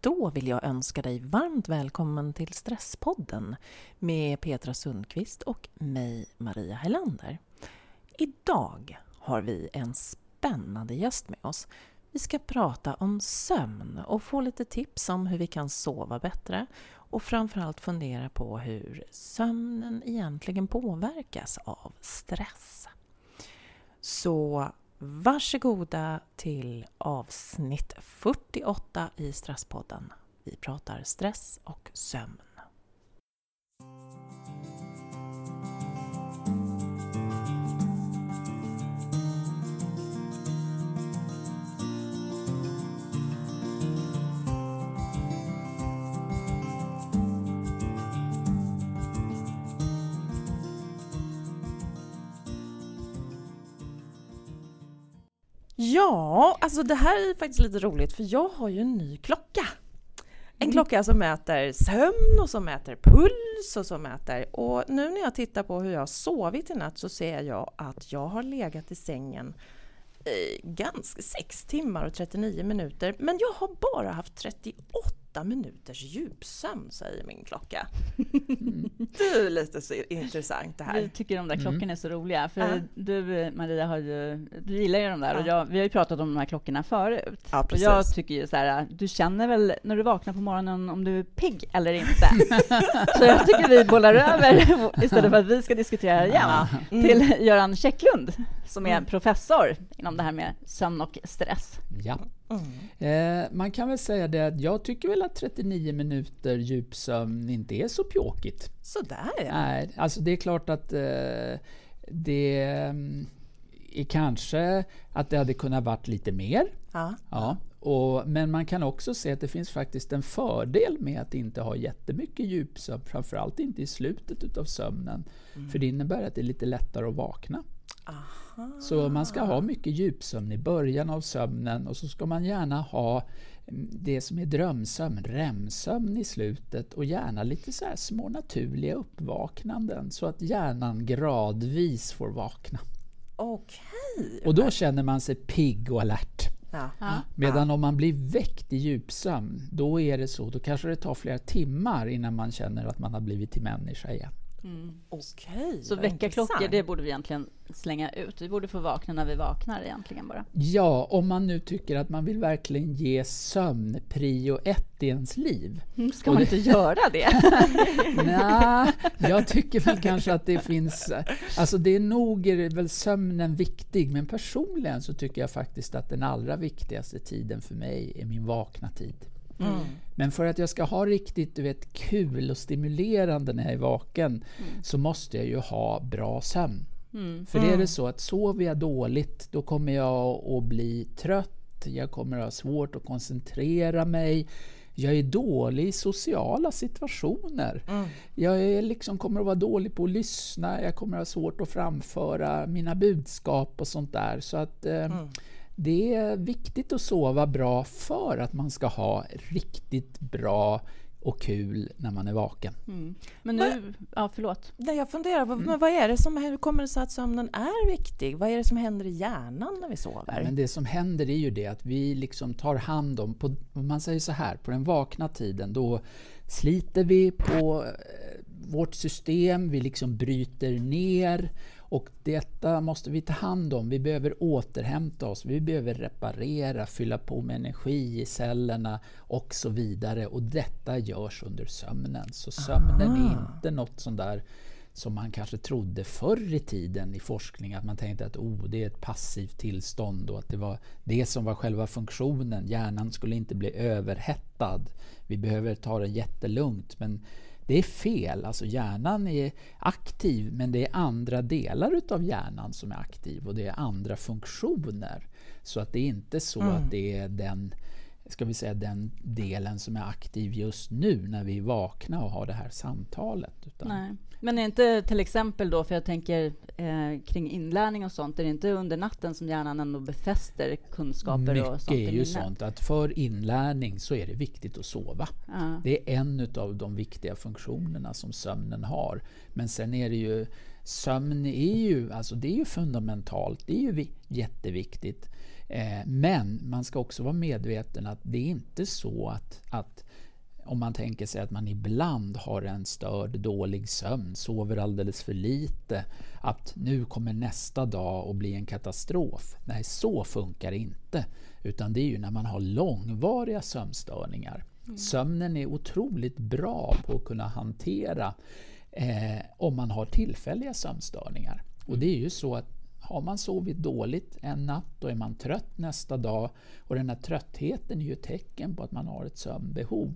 Då vill jag önska dig varmt välkommen till Stresspodden med Petra Sundqvist och mig, Maria Helander. Idag har vi en spännande gäst med oss. Vi ska prata om sömn och få lite tips om hur vi kan sova bättre och framförallt fundera på hur sömnen egentligen påverkas av stress. Så varsågoda till avsnitt 48 i Stresspodden. Vi pratar stress och sömn. Ja, alltså det här är faktiskt lite roligt för jag har ju en ny klocka. En mm. klocka som mäter sömn och som mäter puls och som mäter... Och nu när jag tittar på hur jag har sovit i natt så ser jag att jag har legat i sängen i ganska 6 timmar och 39 minuter. Men jag har bara haft 38 åtta minuters djupsömn, säger min klocka. Mm. Det är lite så intressant det här. Vi tycker de där klockorna mm. är så roliga. För uh. du, Maria, har ju, du gillar ju de där. Uh. Och jag, vi har ju pratat om de här klockorna förut. Ja, och jag tycker ju så här, du känner väl när du vaknar på morgonen om du är pigg eller inte? så jag tycker vi bollar över, istället för att vi ska diskutera igen, mm. till Göran Käcklund, som är mm. professor inom det här med sömn och stress. Ja. Mm. Eh, man kan väl säga det att jag tycker väl att 39 minuter djupsömn inte är så pjåkigt. Sådär ja. Nej, alltså det är klart att eh, det mm, är kanske att det hade kunnat varit lite mer. Ja. ja. Och, men man kan också se att det finns faktiskt en fördel med att inte ha jättemycket djupsömn, framförallt inte i slutet utav sömnen. Mm. För det innebär att det är lite lättare att vakna. Aha. Så man ska ha mycket djupsömn i början av sömnen och så ska man gärna ha det som är drömsömn, REM-sömn i slutet och gärna lite så små naturliga uppvaknanden så att hjärnan gradvis får vakna. Okej. Och då känner man sig pigg och alert. Ja. Medan om man blir väckt i djupsömn, då är det så, då kanske det tar flera timmar innan man känner att man har blivit till människa igen. Mm. Okej, Så väckarklockor, det borde vi egentligen slänga ut. Vi borde få vakna när vi vaknar egentligen bara. Ja, om man nu tycker att man vill verkligen ge sömn prio ett i ens liv. Mm, ska man det... inte göra det? Nej, jag tycker väl kanske att det finns... Alltså det är nog är väl sömnen viktig, men personligen så tycker jag faktiskt att den allra viktigaste tiden för mig är min vakna tid. Mm. Men för att jag ska ha riktigt du vet, kul och stimulerande när jag är vaken mm. så måste jag ju ha bra sömn. Mm. För det är det så att sover jag dåligt då kommer jag att bli trött, jag kommer att ha svårt att koncentrera mig. Jag är dålig i sociala situationer. Mm. Jag är liksom, kommer att vara dålig på att lyssna, jag kommer att ha svårt att framföra mina budskap och sånt där. Så att eh, mm det är viktigt att sova bra för att man ska ha riktigt bra och kul när man är vaken. Mm. Men nu, ja förlåt. Nej, jag funderar, mm. men vad är det som, hur kommer det sig att sömnen är viktig? Vad är det som händer i hjärnan när vi sover? Men det som händer är ju det att vi liksom tar hand om, på, man säger så här, på den vakna tiden då sliter vi på eh, vårt system, vi liksom bryter ner och detta måste vi ta hand om. Vi behöver återhämta oss, vi behöver reparera, fylla på med energi i cellerna och så vidare. Och detta görs under sömnen. Så sömnen Aha. är inte något sånt där som man kanske trodde förr i tiden i forskning, att man tänkte att oh, det är ett passivt tillstånd och att det var det som var själva funktionen. Hjärnan skulle inte bli överhettad. Vi behöver ta det jättelugnt. Men det är fel. Alltså hjärnan är aktiv men det är andra delar utav hjärnan som är aktiv och det är andra funktioner. Så att det är inte så mm. att det är den ska vi säga, den delen som är aktiv just nu när vi är vakna och har det här samtalet. Utan Nej. Men är inte till exempel då, för jag tänker eh, kring inlärning och sånt, är det inte under natten som hjärnan ändå befäster kunskaper Mycket och sånt? Mycket är ju sånt att för inlärning så är det viktigt att sova. Ja. Det är en av de viktiga funktionerna som sömnen har. Men sen är det ju Sömn är ju, alltså det är ju fundamentalt, det är ju jätteviktigt. Eh, men man ska också vara medveten att det är inte så att, att om man tänker sig att man ibland har en störd dålig sömn, sover alldeles för lite, att nu kommer nästa dag att bli en katastrof. Nej, så funkar det inte. Utan det är ju när man har långvariga sömnstörningar. Mm. Sömnen är otroligt bra på att kunna hantera eh, om man har tillfälliga sömnstörningar. Och det är ju så att har man sovit dåligt en natt, då är man trött nästa dag. Och den här tröttheten är ju ett tecken på att man har ett sömnbehov.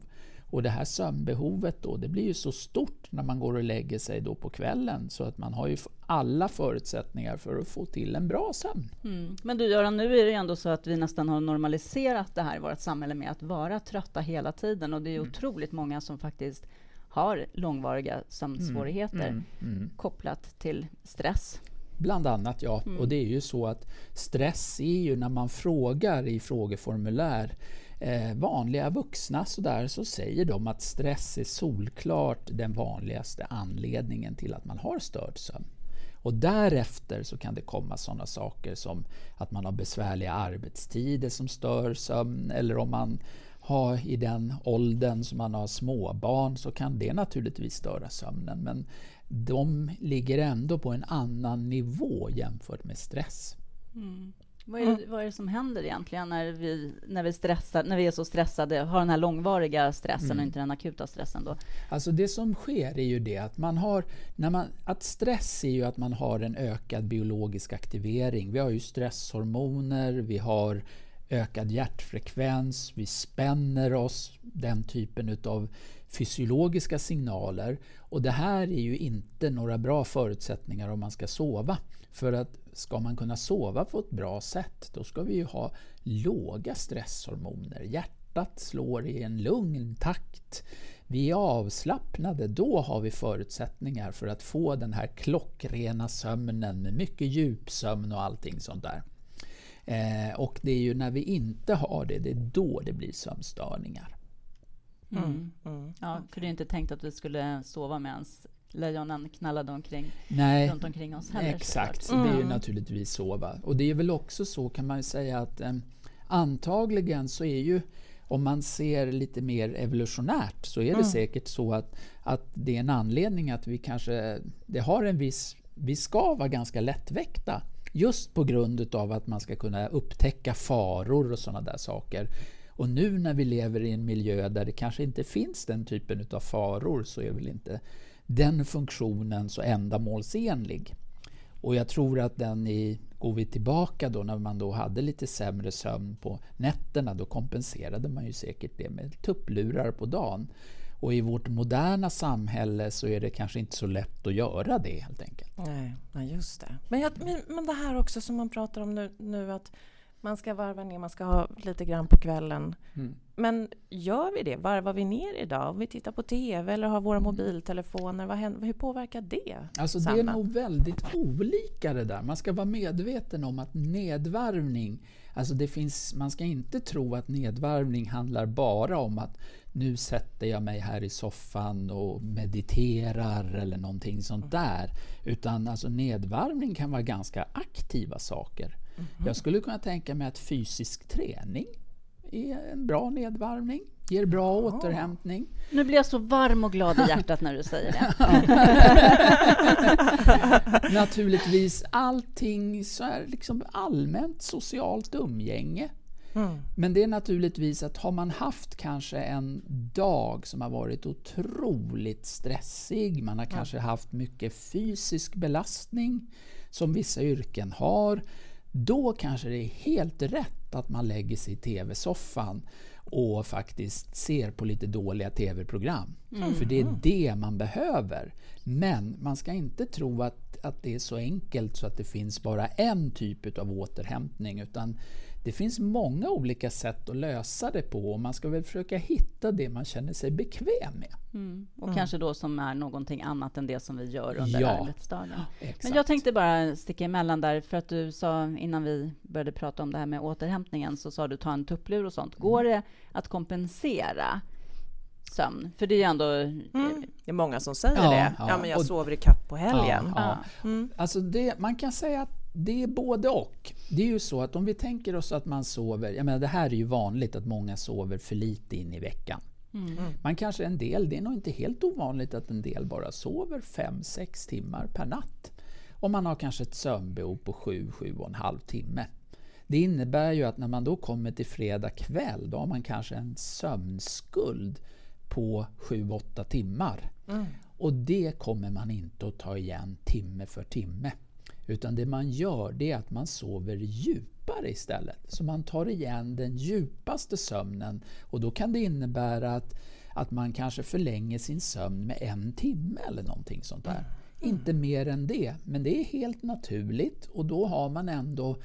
Och det här sömnbehovet då, det blir ju så stort när man går och lägger sig då på kvällen så att man har ju alla förutsättningar för att få till en bra sömn. Mm. Men du Göran, nu är det ju ändå så att vi nästan har normaliserat det här i vårt samhälle med att vara trötta hela tiden och det är mm. otroligt många som faktiskt har långvariga sömnsvårigheter mm. mm. mm. kopplat till stress. Bland annat, ja. Mm. Och det är ju så att stress är ju när man frågar i frågeformulär eh, vanliga vuxna så, där, så säger de att stress är solklart den vanligaste anledningen till att man har störd sömn. Och därefter så kan det komma sådana saker som att man har besvärliga arbetstider som stör sömn eller om man har i den åldern som man har småbarn så kan det naturligtvis störa sömnen. Men de ligger ändå på en annan nivå jämfört med stress. Mm. Vad är, det, vad är det som händer egentligen när vi, när, vi stressar, när vi är så stressade, har den här långvariga stressen mm. och inte den akuta stressen? Då? Alltså det som sker är ju det att man har, när man, att stress är ju att man har en ökad biologisk aktivering. Vi har ju stresshormoner, vi har ökad hjärtfrekvens, vi spänner oss, den typen av fysiologiska signaler. Och det här är ju inte några bra förutsättningar om man ska sova. För att ska man kunna sova på ett bra sätt, då ska vi ju ha låga stresshormoner. Hjärtat slår i en lugn takt. Vi är avslappnade, då har vi förutsättningar för att få den här klockrena sömnen med mycket djupsömn och allting sånt där. Eh, och det är ju när vi inte har det, det är då det blir sömnstörningar. Mm. Mm. mm. Ja, för det är inte tänkt att vi skulle sova medan lejonen knallade omkring Nej, runt omkring oss heller. Exakt, mm. det är ju naturligtvis så. Va? Och det är väl också så kan man säga att eh, antagligen så är ju om man ser lite mer evolutionärt så är det mm. säkert så att, att det är en anledning att vi kanske det har en viss vi ska vara ganska lättväckta just på grund av att man ska kunna upptäcka faror och sådana där saker. Och nu när vi lever i en miljö där det kanske inte finns den typen av faror så är väl inte den funktionen så ändamålsenlig. Och jag tror att den i, går vi tillbaka då när man då hade lite sämre sömn på nätterna, då kompenserade man ju säkert det med tupplurar på dagen. Och i vårt moderna samhälle så är det kanske inte så lätt att göra det helt enkelt. Nej, just det. Men, jag, men det här också som man pratar om nu, nu att man ska varva ner, man ska ha lite grann på kvällen. Mm. Men gör vi det? Varvar vi ner idag? Om vi tittar på TV eller har våra mm. mobiltelefoner, vad händer, hur påverkar det? Alltså det är nog väldigt olika det där. Man ska vara medveten om att nedvarvning, alltså det finns, man ska inte tro att nedvarvning handlar bara om att nu sätter jag mig här i soffan och mediterar eller någonting sånt mm. där. Utan alltså nedvarvning kan vara ganska aktiva saker. Mm. Jag skulle kunna tänka mig att fysisk träning är en bra nedvarvning, ger bra ja. återhämtning. Nu blir jag så varm och glad i hjärtat när du säger det. Naturligtvis allting så är liksom allmänt socialt umgänge. Mm. Men det är naturligtvis att har man haft kanske en dag som har varit otroligt stressig, man har mm. kanske haft mycket fysisk belastning som vissa yrken har, då kanske det är helt rätt att man lägger sig i TV-soffan och faktiskt ser på lite dåliga TV-program. Mm. För det är det man behöver. Men man ska inte tro att, att det är så enkelt så att det finns bara en typ av återhämtning. Utan det finns många olika sätt att lösa det på och man ska väl försöka hitta det man känner sig bekväm med. Mm. Och mm. kanske då som är någonting annat än det som vi gör under ja. arbetsdagen. Exakt. Men jag tänkte bara sticka emellan där, för att du sa innan vi började prata om det här med återhämtningen, så sa du ta en tupplur och sånt. Går mm. det att kompensera sömn? För det är ju ändå... Mm. Det är många som säger ja, det. Ja, ja men jag och, sover i kapp på helgen. Ja, mm. Alltså det, man kan säga att det är både och. Det är ju så att om vi tänker oss att man sover, jag menar det här är ju vanligt att många sover för lite in i veckan. Mm. Man kanske en del, det är nog inte helt ovanligt att en del bara sover 5-6 timmar per natt. Och man har kanske ett sömnbehov på 7-7,5 timme. Det innebär ju att när man då kommer till fredag kväll, då har man kanske en sömnskuld på 7-8 timmar. Mm. Och det kommer man inte att ta igen timme för timme. Utan det man gör det är att man sover djupare istället. Så man tar igen den djupaste sömnen och då kan det innebära att, att man kanske förlänger sin sömn med en timme eller någonting sånt där. Mm. Inte mer än det, men det är helt naturligt och då har man ändå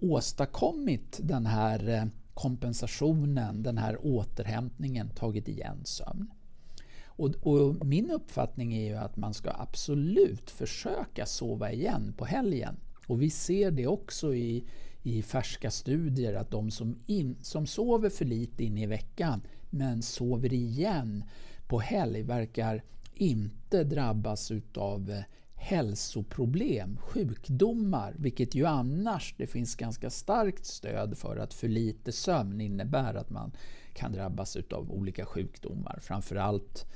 åstadkommit den här eh, kompensationen, den här återhämtningen, tagit igen sömn. Och, och, min uppfattning är ju att man ska absolut försöka sova igen på helgen. Och vi ser det också i, i färska studier att de som, in, som sover för lite in i veckan men sover igen på helg verkar inte drabbas utav eh, hälsoproblem, sjukdomar, vilket ju annars det finns ganska starkt stöd för att för lite sömn innebär att man kan drabbas utav olika sjukdomar, framförallt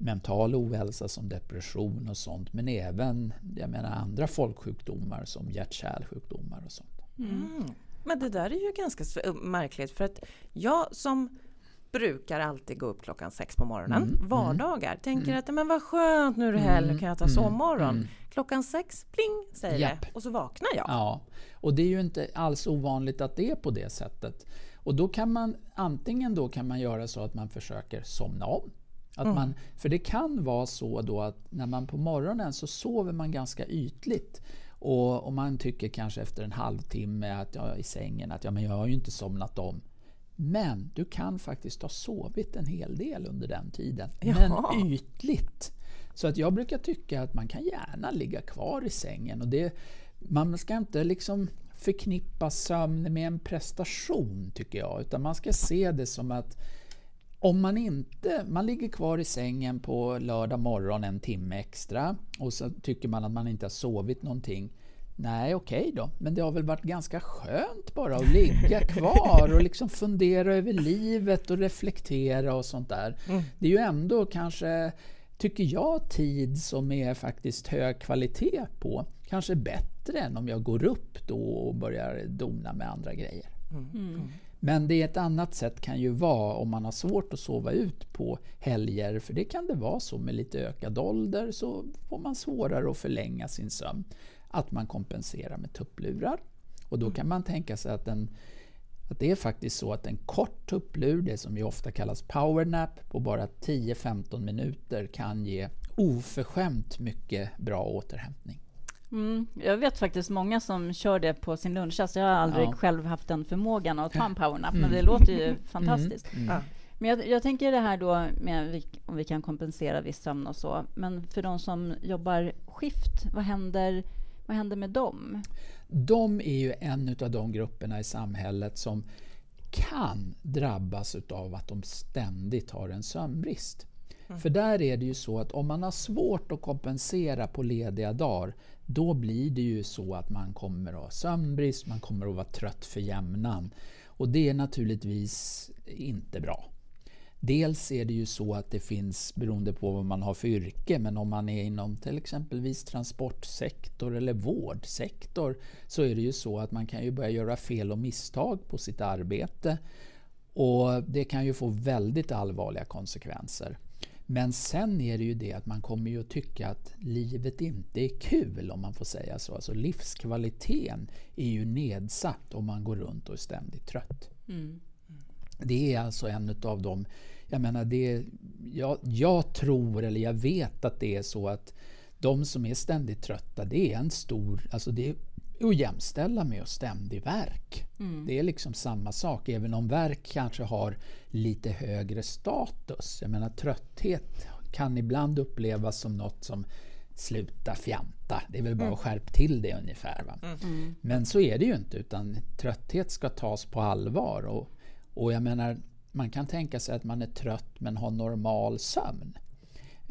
mental ohälsa som depression och sånt, men även jag menar, andra folksjukdomar som hjärt-kärlsjukdomar och sånt. Mm. Men det där är ju ganska märkligt för att jag som brukar alltid gå upp klockan sex på morgonen, mm, mm. vardagar. Mm, Tänker att men vad skönt, nu är det helg, nu kan jag ta mm, sovmorgon. Mm. Klockan sex, pling, säger Japp. det och så vaknar jag. Ja, och det är ju inte alls ovanligt att det är på det sättet. Och då kan man antingen då kan man göra så att man försöker somna om. Att mm. man, för det kan vara så då att när man på morgonen så sover man ganska ytligt. Och, och man tycker kanske efter en halvtimme att, ja, i sängen att ja, men jag har ju inte somnat om. Men du kan faktiskt ha sovit en hel del under den tiden. Jaha. Men ytligt. Så att jag brukar tycka att man kan gärna ligga kvar i sängen. Och det, man ska inte liksom förknippa sömn med en prestation, tycker jag. Utan man ska se det som att om man inte, man ligger kvar i sängen på lördag morgon en timme extra och så tycker man att man inte har sovit någonting. Nej, okej okay då, men det har väl varit ganska skönt bara att ligga kvar och liksom fundera över livet och reflektera och sånt där. Mm. Det är ju ändå kanske, tycker jag, tid som är faktiskt hög kvalitet på. Kanske bättre än om jag går upp då och börjar dona med andra grejer. Mm. Mm. Men det är ett annat sätt kan ju vara om man har svårt att sova ut på helger, för det kan det vara så med lite ökad ålder, så får man svårare att förlänga sin sömn. Att man kompenserar med tupplurar. Och då kan man tänka sig att, en, att det är faktiskt så att en kort tupplur, det som ju ofta kallas powernap, på bara 10-15 minuter kan ge oförskämt mycket bra återhämtning. Mm, jag vet faktiskt många som kör det på sin lunchrast. Jag har aldrig ja. själv haft den förmågan att ta en powernap, mm. men det låter ju fantastiskt. Mm. Mm. Men jag, jag, tänker det här då med om vi kan kompensera viss sömn och så. Men för de som jobbar skift, vad händer, vad händer med dem? De är ju en av de grupperna i samhället som kan drabbas av att de ständigt har en sömnbrist. Mm. För där är det ju så att om man har svårt att kompensera på lediga dagar då blir det ju så att man kommer att ha sömnbrist, man kommer att vara trött för jämnan. Och det är naturligtvis inte bra. Dels är det ju så att det finns, beroende på vad man har för yrke, men om man är inom till exempelvis transportsektor eller vårdsektor så är det ju så att man kan ju börja göra fel och misstag på sitt arbete. Och det kan ju få väldigt allvarliga konsekvenser. Men sen är det ju det att man kommer ju att tycka att livet inte är kul om man får säga så. Alltså livskvaliteten är ju nedsatt om man går runt och är ständigt trött. Mm. Det är alltså en av de... Jag menar, det, jag, jag tror, eller jag vet att det är så att de som är ständigt trötta, det är en stor... Alltså det är att jämställa med ständig verk. Mm. Det är liksom samma sak, även om verk kanske har lite högre status. Jag menar trötthet kan ibland upplevas som något som sluta fjanta. Det är väl bara mm. att skärpa till det ungefär. Va? Mm. mm. Men så är det ju inte, utan trötthet ska tas på allvar. Och, och jag menar, man kan tänka sig att man är trött men har normal sömn.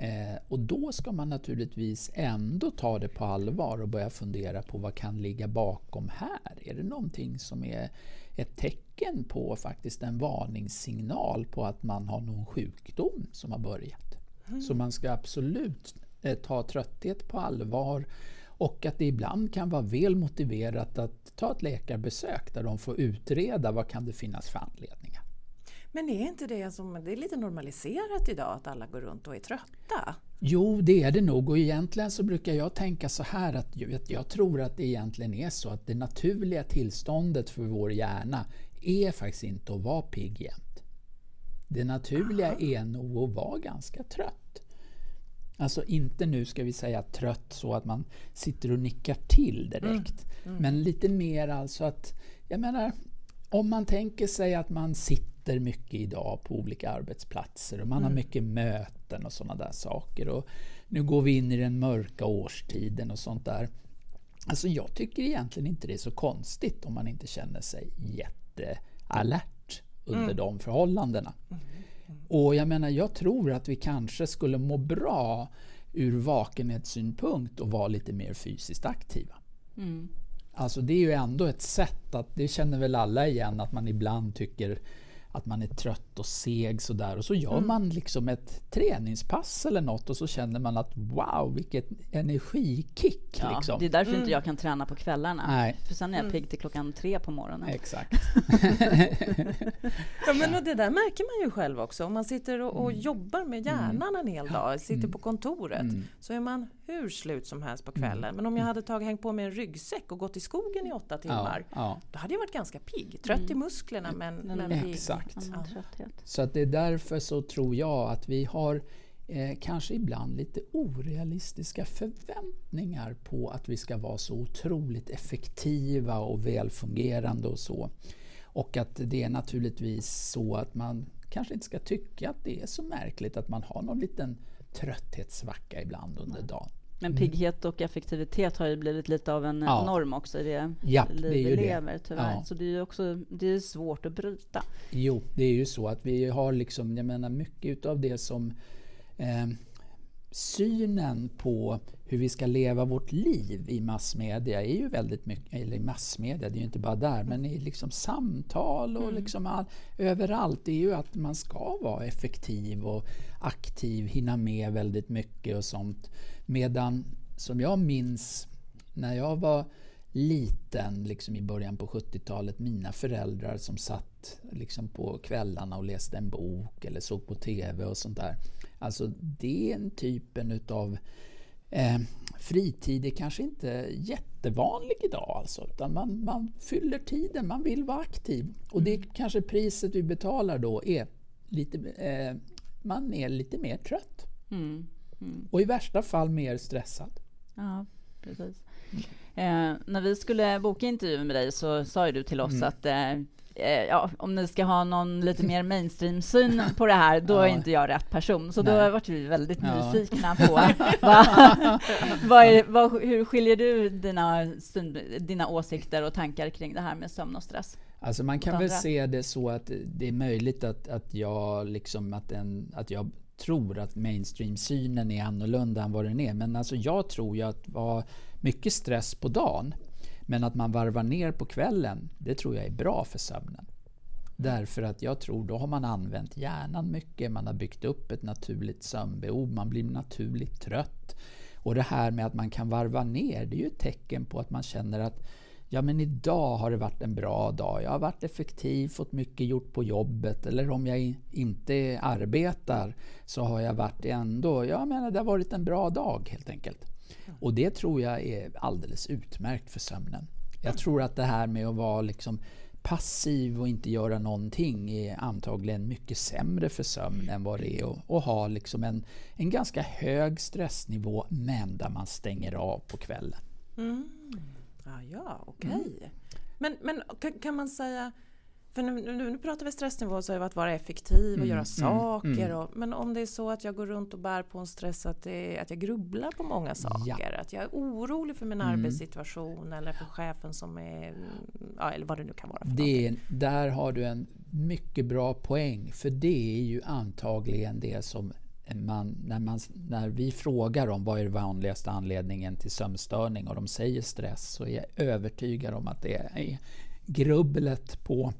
Eh, och då ska man naturligtvis ändå ta det på allvar och börja fundera på vad kan ligga bakom här? Är det någonting som är ett tecken på faktiskt en varningssignal på att man har någon sjukdom som har börjat? Mm. Så man ska absolut eh, ta trötthet på allvar och att det ibland kan vara väl motiverat att ta ett läkarbesök där de får utreda vad kan det finnas för anledningar. Men är inte det som, det är lite normaliserat idag att alla går runt och är trötta? Jo, det är det nog och egentligen så brukar jag tänka så här att jag tror att det egentligen är så att det naturliga tillståndet för vår hjärna är faktiskt inte att vara pigg jämt. Det naturliga Aha. är nog att vara ganska trött. Alltså inte nu ska vi säga trött så att man sitter och nickar till direkt. Mm. Mm. Men lite mer alltså att, jag menar, om man tänker sig att man sitter mycket idag på olika arbetsplatser och man mm. har mycket möten och sådana där saker. Och nu går vi in i den mörka årstiden och sånt där. Alltså jag tycker egentligen inte det är så konstigt om man inte känner sig jättealert under mm. de förhållandena. Mm. Och jag menar, jag tror att vi kanske skulle må bra ur vakenhetssynpunkt och vara lite mer fysiskt aktiva. Mm. Alltså det är ju ändå ett sätt att, det känner väl alla igen, att man ibland tycker att man är trött och seg sådär och så gör mm. man liksom ett träningspass eller något och så känner man att wow vilket energikick. Ja, liksom. Det är därför mm. inte jag kan träna på kvällarna. Nej. För sen är jag mm. pigg till klockan tre på morgonen. Exakt. ja, men det där märker man ju själv också. Om man sitter och, och mm. jobbar med hjärnan en hel dag, sitter på kontoret, mm. så är man hur slut som helst på kvällen. Mm. Men om jag hade tagit, hängt på mig en ryggsäck och gått i skogen i åtta timmar, ja, ja. då hade jag varit ganska pigg. Trött mm. i musklerna men, men pigg. Exakt. Ja. Så att det är därför så tror jag att vi har eh, kanske ibland lite orealistiska förväntningar på att vi ska vara så otroligt effektiva och välfungerande och så. Och att det är naturligtvis så att man kanske inte ska tycka att det är så märkligt att man har någon liten trötthetssvacka ibland under dagen. Men pigghet och effektivitet har ju blivit lite av en ja. norm också i det ja, liv vi lever det. tyvärr. Ja. Så det är ju också det är svårt att bryta. Jo, det är ju så att vi har liksom, jag menar mycket av det som eh, synen på hur vi ska leva vårt liv i massmedia är ju väldigt mycket, eller i massmedia, det är ju inte bara där, men i liksom samtal och mm. liksom all, överallt, det är ju att man ska vara effektiv och aktiv, hinna med väldigt mycket och sånt. Medan, som jag minns, när jag var liten, liksom i början på 70-talet, mina föräldrar som satt liksom på kvällarna och läste en bok eller såg på TV och sånt där. Alltså den typen utav eh, fritid är kanske inte jättevanlig idag alltså, utan man, man fyller tiden, man vill vara aktiv. Och det mm. kanske priset vi betalar då är lite, eh, man är lite mer trött. Mm. Mm. Och i värsta fall mer stressad. Ja, precis. Eh, när vi skulle boka intervju med dig så sa ju du till oss mm. att eh, eh, ja, om ni ska ha någon lite mer mainstream-syn på det här, då ja. är inte jag rätt person. Så Nej. då vart vi väldigt ja. nyfikna på vad, vad, är, vad, hur skiljer du dina, dina åsikter och tankar kring det här med sömn och stress? Alltså man kan väl se det så att det är möjligt att, att jag liksom att, en, att jag tror att mainstream-synen är annorlunda än vad den är. Men alltså jag tror ju att vara mycket stress på dagen men att man varvar ner på kvällen, det tror jag är bra för sömnen. Därför att jag tror då har man använt hjärnan mycket, man har byggt upp ett naturligt sömnbehov, man blir naturligt trött. Och det här med att man kan varva ner, det är ju ett tecken på att man känner att ja men idag har det varit en bra dag, jag har varit effektiv, fått mycket gjort på jobbet eller om jag inte arbetar så har jag varit ändå, jag menar det har varit en bra dag helt enkelt. Och det tror jag är alldeles utmärkt för sömnen. Jag tror att det här med att vara liksom passiv och inte göra någonting är antagligen mycket sämre för sömn än vad det är att, att ha liksom en, en ganska hög stressnivå men där man stänger av på kvällen. Mm. Ah, ja, okej. Okay. Mm. Men, men kan, kan man säga för nu, nu, nu pratar vi stressnivå så är att vara effektiv och mm, göra mm, saker. Mm, och, men om det är så att jag går runt och bär på en stress att, det, att jag grubblar på många saker. Ja. Att jag är orolig för min mm. arbetssituation eller för chefen som är... Ja, eller vad det nu kan vara. För det, där har du en mycket bra poäng. För det är ju antagligen det som man, när, man, när vi frågar om vad är vanligaste anledningen till sömnstörning och de säger stress så är jag övertygad om att det är grubblet på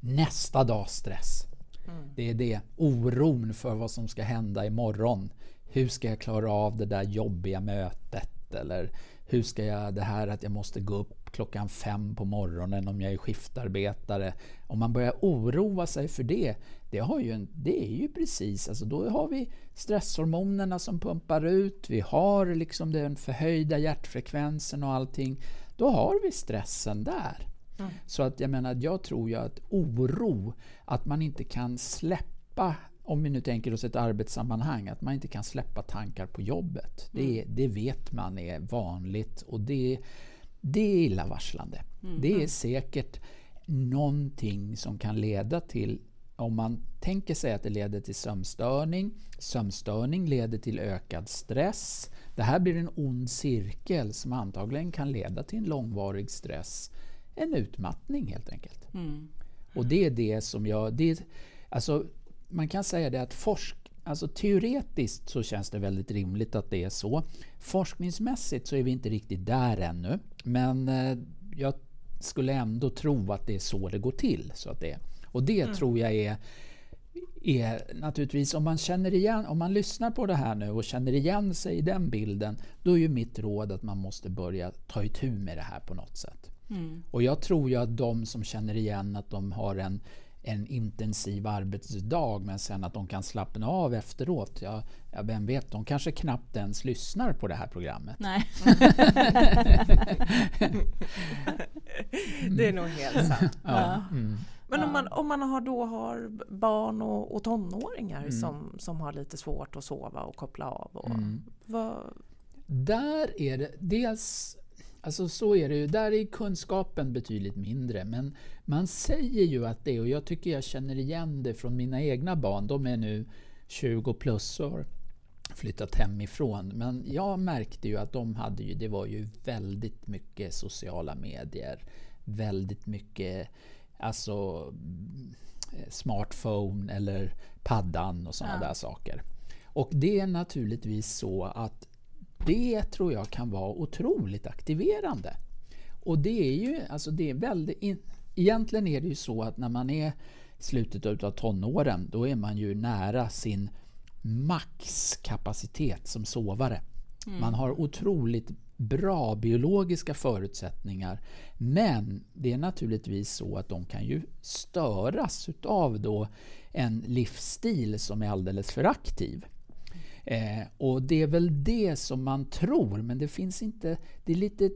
nästa dags stress. Mm. Det är det, oron för vad som ska hända imorgon. Hur ska jag klara av det där jobbiga mötet? Eller hur ska jag, det här att jag måste gå upp klockan fem på morgonen om jag är skiftarbetare. Om man börjar oroa sig för det, det, har ju en, det är ju precis, alltså då har vi stresshormonerna som pumpar ut, vi har liksom den förhöjda hjärtfrekvensen och allting. Då har vi stressen där. Mm. Så att jag menar, jag tror ju att oro, att man inte kan släppa om vi nu tänker oss ett arbetssammanhang, att man inte kan släppa tankar på jobbet. Mm. Det, det vet man är vanligt och det, det är illavarslande. Mm. Det är säkert någonting som kan leda till om man tänker sig att det leder till sömnstörning, sömnstörning leder till ökad stress. Det här blir en ond cirkel som antagligen kan leda till en långvarig stress. En utmattning helt enkelt. Mm. Och det är det som jag... Det, alltså, man kan säga det att forsk, alltså teoretiskt så känns det väldigt rimligt att det är så. Forskningsmässigt så är vi inte riktigt där ännu. Men eh, jag skulle ändå tro att det är så det går till. Så att det, och det mm. tror jag är, är naturligtvis, om man känner igen, om man lyssnar på det här nu och känner igen sig i den bilden, då är ju mitt råd att man måste börja ta itu med det här på något sätt. Mm. Och jag tror ju att de som känner igen att de har en en intensiv arbetsdag men sen att de kan slappna av efteråt. Ja, ja, vem vet, de kanske knappt ens lyssnar på det här programmet. Nej. det är nog helt sant. Ja. Mm. Men om man, om man har då har barn och, och tonåringar mm. som, som har lite svårt att sova och koppla av. Och, mm. vad... Där är det dels Alltså så är det ju. Där är kunskapen betydligt mindre. Men man säger ju att det, och jag tycker jag känner igen det från mina egna barn. De är nu 20 plus år flyttat hemifrån. Men jag märkte ju att de hade ju, det var ju väldigt mycket sociala medier. Väldigt mycket alltså smartphone eller paddan och sådana ja. där saker. Och det är naturligtvis så att det tror jag kan vara otroligt aktiverande. Och det är ju, alltså det är väldigt... In, egentligen är det ju så att när man är i slutet av tonåren, då är man ju nära sin maxkapacitet som sovare. Mm. Man har otroligt bra biologiska förutsättningar. Men det är naturligtvis så att de kan ju störas utav då en livsstil som är alldeles för aktiv. Eh, och det är väl det som man tror, men det finns inte... Det är lite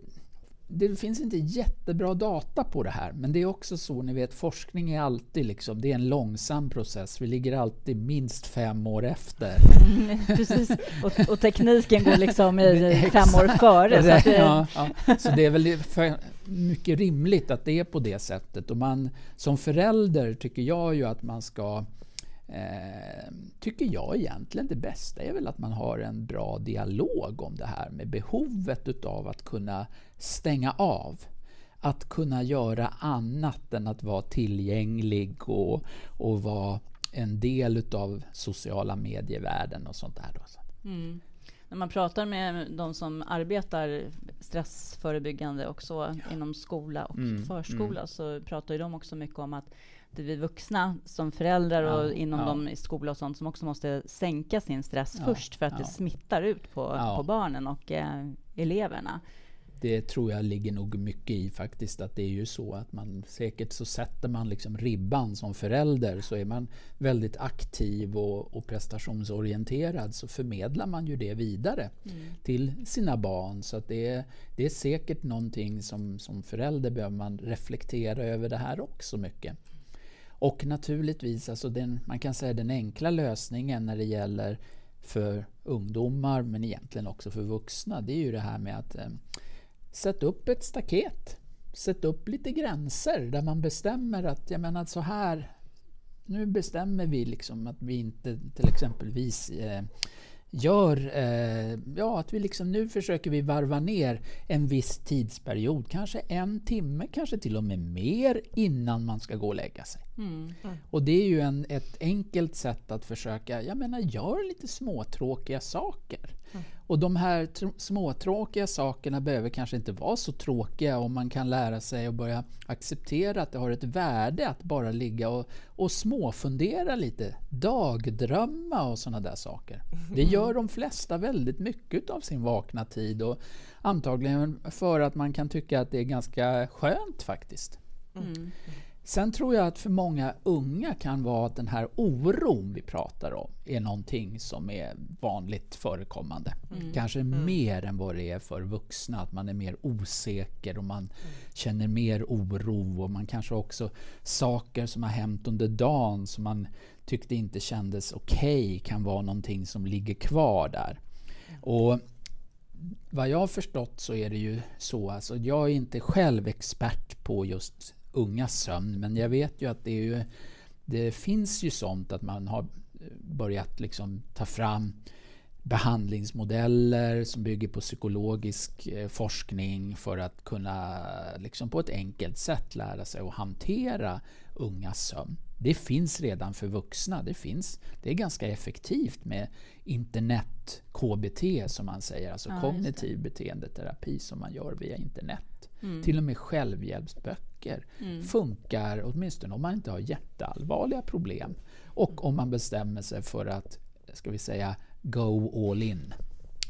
det finns inte jättebra data på det här, men det är också så, ni vet, forskning är alltid liksom, det är en långsam process. Vi ligger alltid minst fem år efter. Mm, precis, och, och, tekniken går liksom i fem år före. Så, det... Ja, ja. så det är väl mycket rimligt att det är på det sättet. Och man, som förälder tycker jag ju att man ska Eh, tycker jag egentligen det bästa är väl att man har en bra dialog om det här med behovet utav att kunna stänga av. Att kunna göra annat än att vara tillgänglig och, och vara en del utav sociala medievärlden och sånt där. Då. Mm. När man pratar med de som arbetar stressförebyggande också ja. inom skola och mm, förskola mm. så pratar de också mycket om att det är vi vuxna som föräldrar och ja, inom ja. dem i skola och sånt som också måste sänka sin stress ja, först för att det smittar ut på, på barnen och eh, eleverna. Det tror jag ligger nog mycket i faktiskt att det är ju så att man säkert så sätter man liksom ribban som förälder så är man väldigt aktiv och, och prestationsorienterad så förmedlar man ju det vidare mm. till sina barn. Så att det, är, det är säkert någonting som, som förälder behöver man reflektera över det här också mycket. Och naturligtvis, alltså den, man kan säga den enkla lösningen när det gäller för ungdomar, men egentligen också för vuxna, det är ju det här med att eh, sätta upp ett staket. Sätta upp lite gränser där man bestämmer att, jag menar så här, nu bestämmer vi liksom att vi inte till exempelvis eh, gör eh, ja, att vi liksom nu försöker vi varva ner en viss tidsperiod, kanske en timme, kanske till och med mer innan man ska gå och lägga sig. Mm. Och det är ju en, ett enkelt sätt att försöka, jag menar gör lite småtråkiga saker. Mm. Och de här småtråkiga sakerna behöver kanske inte vara så tråkiga om man kan lära sig att börja acceptera att det har ett värde att bara ligga och, och småfundera lite, dagdrömma och sådana där saker. Det gör de flesta väldigt mycket av sin vakna tid och antagligen för att man kan tycka att det är ganska skönt faktiskt. Mm. Sen tror jag att för många unga kan vara att den här oron vi pratar om är någonting som är vanligt förekommande. Mm. Kanske mm. mer än vad det är för vuxna, att man är mer osäker och man mm. känner mer oro och man kanske också saker som har hänt under dagen som man tyckte inte kändes okej okay, kan vara någonting som ligger kvar där. Mm. Och vad jag har förstått så är det ju så, alltså jag är inte själv expert på just ungas sömn. Men jag vet ju att det, ju, det finns ju sånt att man har börjat liksom ta fram behandlingsmodeller som bygger på psykologisk eh, forskning för att kunna liksom på ett enkelt sätt lära sig att hantera ungas sömn. Det finns redan för vuxna. Det, finns, det är ganska effektivt med internet-KBT som man säger, alltså ja, kognitiv beteendeterapi som man gör via internet. Mm. Till och med självhjälpsböcker mm. funkar åtminstone om man inte har jätteallvarliga problem. Och om man bestämmer sig för att, ska vi säga, go all in.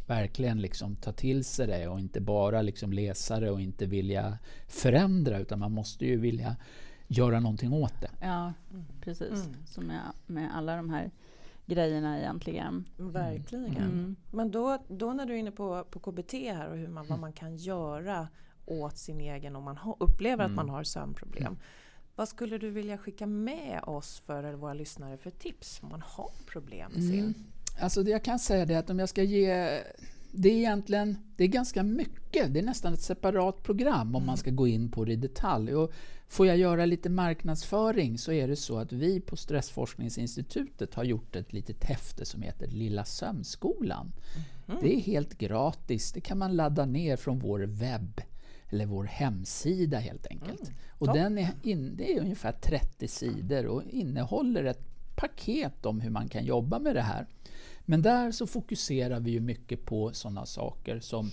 Verkligen liksom ta till sig det och inte bara liksom läsa det och inte vilja förändra utan man måste ju vilja göra någonting åt det. Ja, precis. Mm. Som med, med alla de här grejerna egentligen. Verkligen. Mm. Men då, då när du är inne på, på KBT här och hur man, vad man kan göra åt sin egen om man upplever mm. att man har sömnproblem. Mm. Vad skulle du vilja skicka med oss för eller våra lyssnare för tips om man har problem med sin? Mm. Alltså det jag kan säga är att om jag ska ge det är egentligen det är ganska mycket. Det är nästan ett separat program om man mm. ska gå in på det i detalj. Och får jag göra lite marknadsföring så är det så att vi på Stressforskningsinstitutet har gjort ett litet häfte som heter Lilla sömnskolan. Mm. Det är helt gratis. Det kan man ladda ner från vår webb eller vår hemsida helt enkelt. Mm. Och den är, in, det är ungefär 30 sidor och innehåller ett paket om hur man kan jobba med det här. Men där så fokuserar vi ju mycket på sådana saker som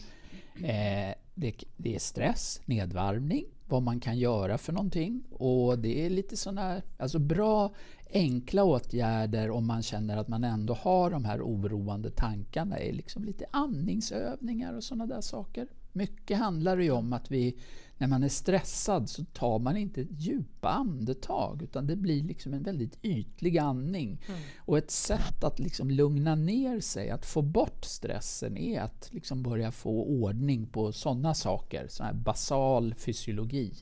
eh, det, det, är stress, nedvarvning, vad man kan göra för någonting. Och det är lite sådana alltså bra enkla åtgärder om man känner att man ändå har de här oroande tankarna. är liksom lite andningsövningar och sådana där saker. Mycket handlar det ju om att vi, när man är stressad så tar man inte djupa andetag utan det blir liksom en väldigt ytlig andning. Mm. Och ett sätt att liksom lugna ner sig, att få bort stressen är att liksom börja få ordning på sådana saker, sån här basal fysiologi.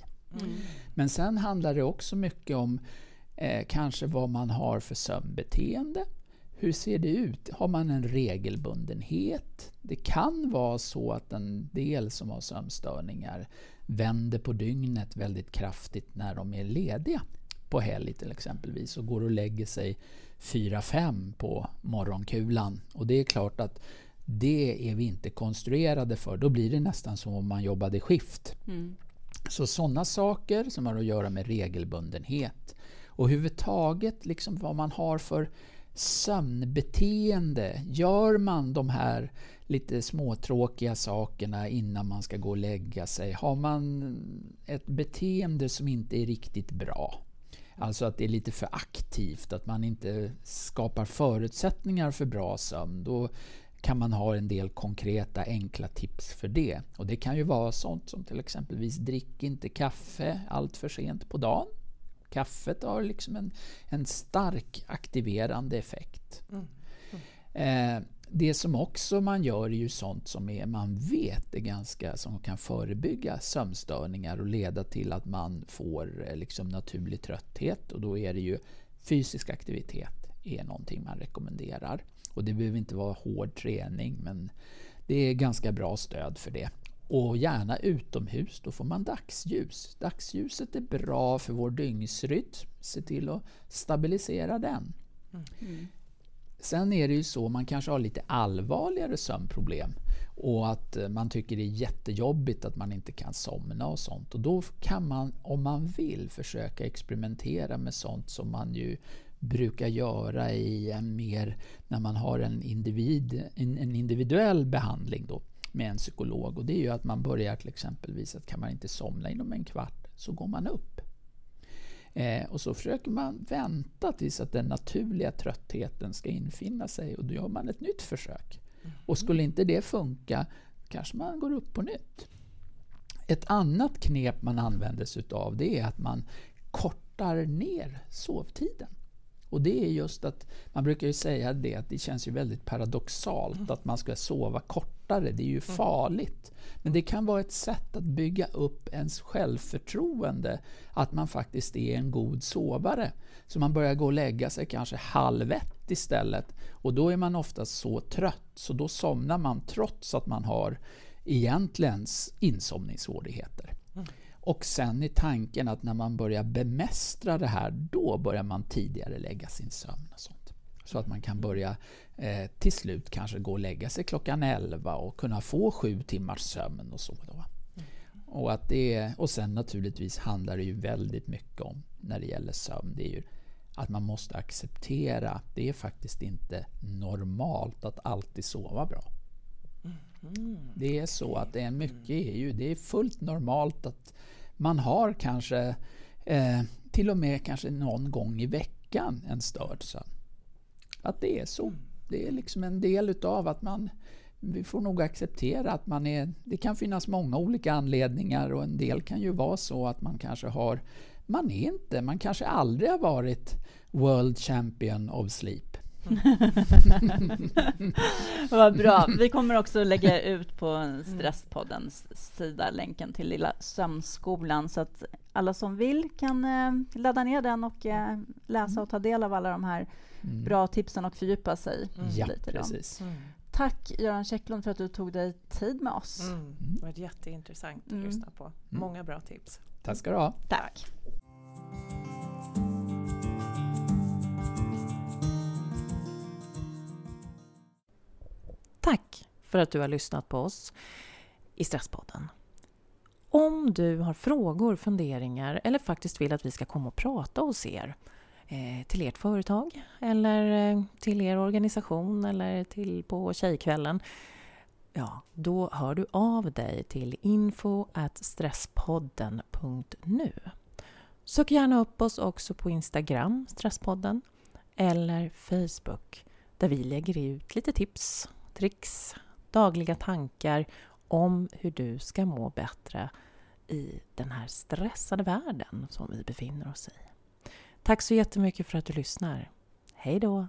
Mm. Men sen handlar det också mycket om eh, kanske vad man har för sömnbeteende. Hur ser det ut? Har man en regelbundenhet? Det kan vara så att en del som har sömnstörningar vänder på dygnet väldigt kraftigt när de är lediga på helg till exempelvis och går och lägger sig 4-5 på morgonkulan. Och det är klart att det är vi inte konstruerade för. Då blir det nästan som om man jobbade skift. Mm. Så sådana saker som har att göra med regelbundenhet och överhuvudtaget liksom vad man har för sömnbeteende. Gör man de här lite småtråkiga sakerna innan man ska gå och lägga sig? Har man ett beteende som inte är riktigt bra? Alltså att det är lite för aktivt, att man inte skapar förutsättningar för bra sömn. Då kan man ha en del konkreta enkla tips för det. Och Det kan ju vara sånt som till exempelvis drick inte kaffe allt för sent på dagen. Kaffet har liksom en, en stark aktiverande effekt. Mm. Mm. Eh, det som också man gör är ju sånt som är, man vet är ganska, som kan förebygga sömnstörningar och leda till att man får eh, liksom naturlig trötthet och då är det ju fysisk aktivitet är någonting man rekommenderar. Och det behöver inte vara hård träning men det är ganska bra stöd för det. Och gärna utomhus, då får man dagsljus. Dagsljuset är bra för vår dygnsrytm. Se till att stabilisera den. Mm. Sen är det ju så, man kanske har lite allvarligare sömnproblem och att eh, man tycker det är jättejobbigt att man inte kan somna och sånt. Och då kan man, om man vill, försöka experimentera med sånt som man ju brukar göra i en mer, när man har en, individ, en, en individuell behandling då med en psykolog. Och det är ju att man börjar till exempelvis att kan man inte somna inom en kvart så går man upp. Eh, och så försöker man vänta tills att den naturliga tröttheten ska infinna sig och då gör man ett nytt försök. Mm. Och skulle inte det funka kanske man går upp på nytt. Ett annat knep man använder sig utav det är att man kortar ner sovtiden. Och det är just att man brukar ju säga det att det känns ju väldigt paradoxalt mm. att man ska sova kortare. Det är ju mm. farligt. Men det kan vara ett sätt att bygga upp ens självförtroende att man faktiskt är en god sovare. Så man börjar gå och lägga sig kanske halv ett istället och då är man ofta så trött så då somnar man trots att man har egentligen insomningssvårigheter. Mm. Och sen är tanken att när man börjar bemästra det här, då börjar man tidigare lägga sin sömn. och sånt. Så att man kan börja eh, till slut kanske gå och lägga sig klockan 11 och kunna få sju timmars sömn och så. Då. Och, att det, och sen naturligtvis handlar det ju väldigt mycket om, när det gäller sömn, det är ju att man måste acceptera att det är faktiskt inte normalt att alltid sova bra. Mm. Det är så att det är mycket är ju, det är fullt normalt att man har kanske eh, till och med kanske någon gång i veckan en störd sömn. Att det är så. Det är liksom en del utav att man vi får nog acceptera att man är... Det kan finnas många olika anledningar och en del kan ju vara så att man kanske har... Man är inte, man kanske aldrig har varit World Champion of Sleep. Vad bra. Vi kommer också lägga ut på Stresspoddens sida länken till Lilla Sömnskolan så att alla som vill kan eh, ladda ner den och eh, läsa och ta del av alla de här mm. bra tipsen och fördjupa sig mm. ja, lite. Precis. Mm. Tack Göran Käcklund för att du tog dig tid med oss. Mm. mm. Det var jätteintressant att mm. lyssna på. Många bra tips. Tack ska du ha. Tack. Tack för att du har lyssnat på oss i Stresspodden. Om du har frågor, funderingar eller faktiskt vill att vi ska komma och prata hos er Eh, till ert företag eller eh, till er organisation eller till på Tjejkvällen ja, då hör du av dig till info stresspodden.nu. Sök gärna upp oss också på Instagram, Stresspodden, eller Facebook där vi lägger ut lite tips tricks, dagliga tankar om hur du ska må bättre i den här stressade världen som vi befinner oss i. Tack så jättemycket för att du lyssnar. Hej då!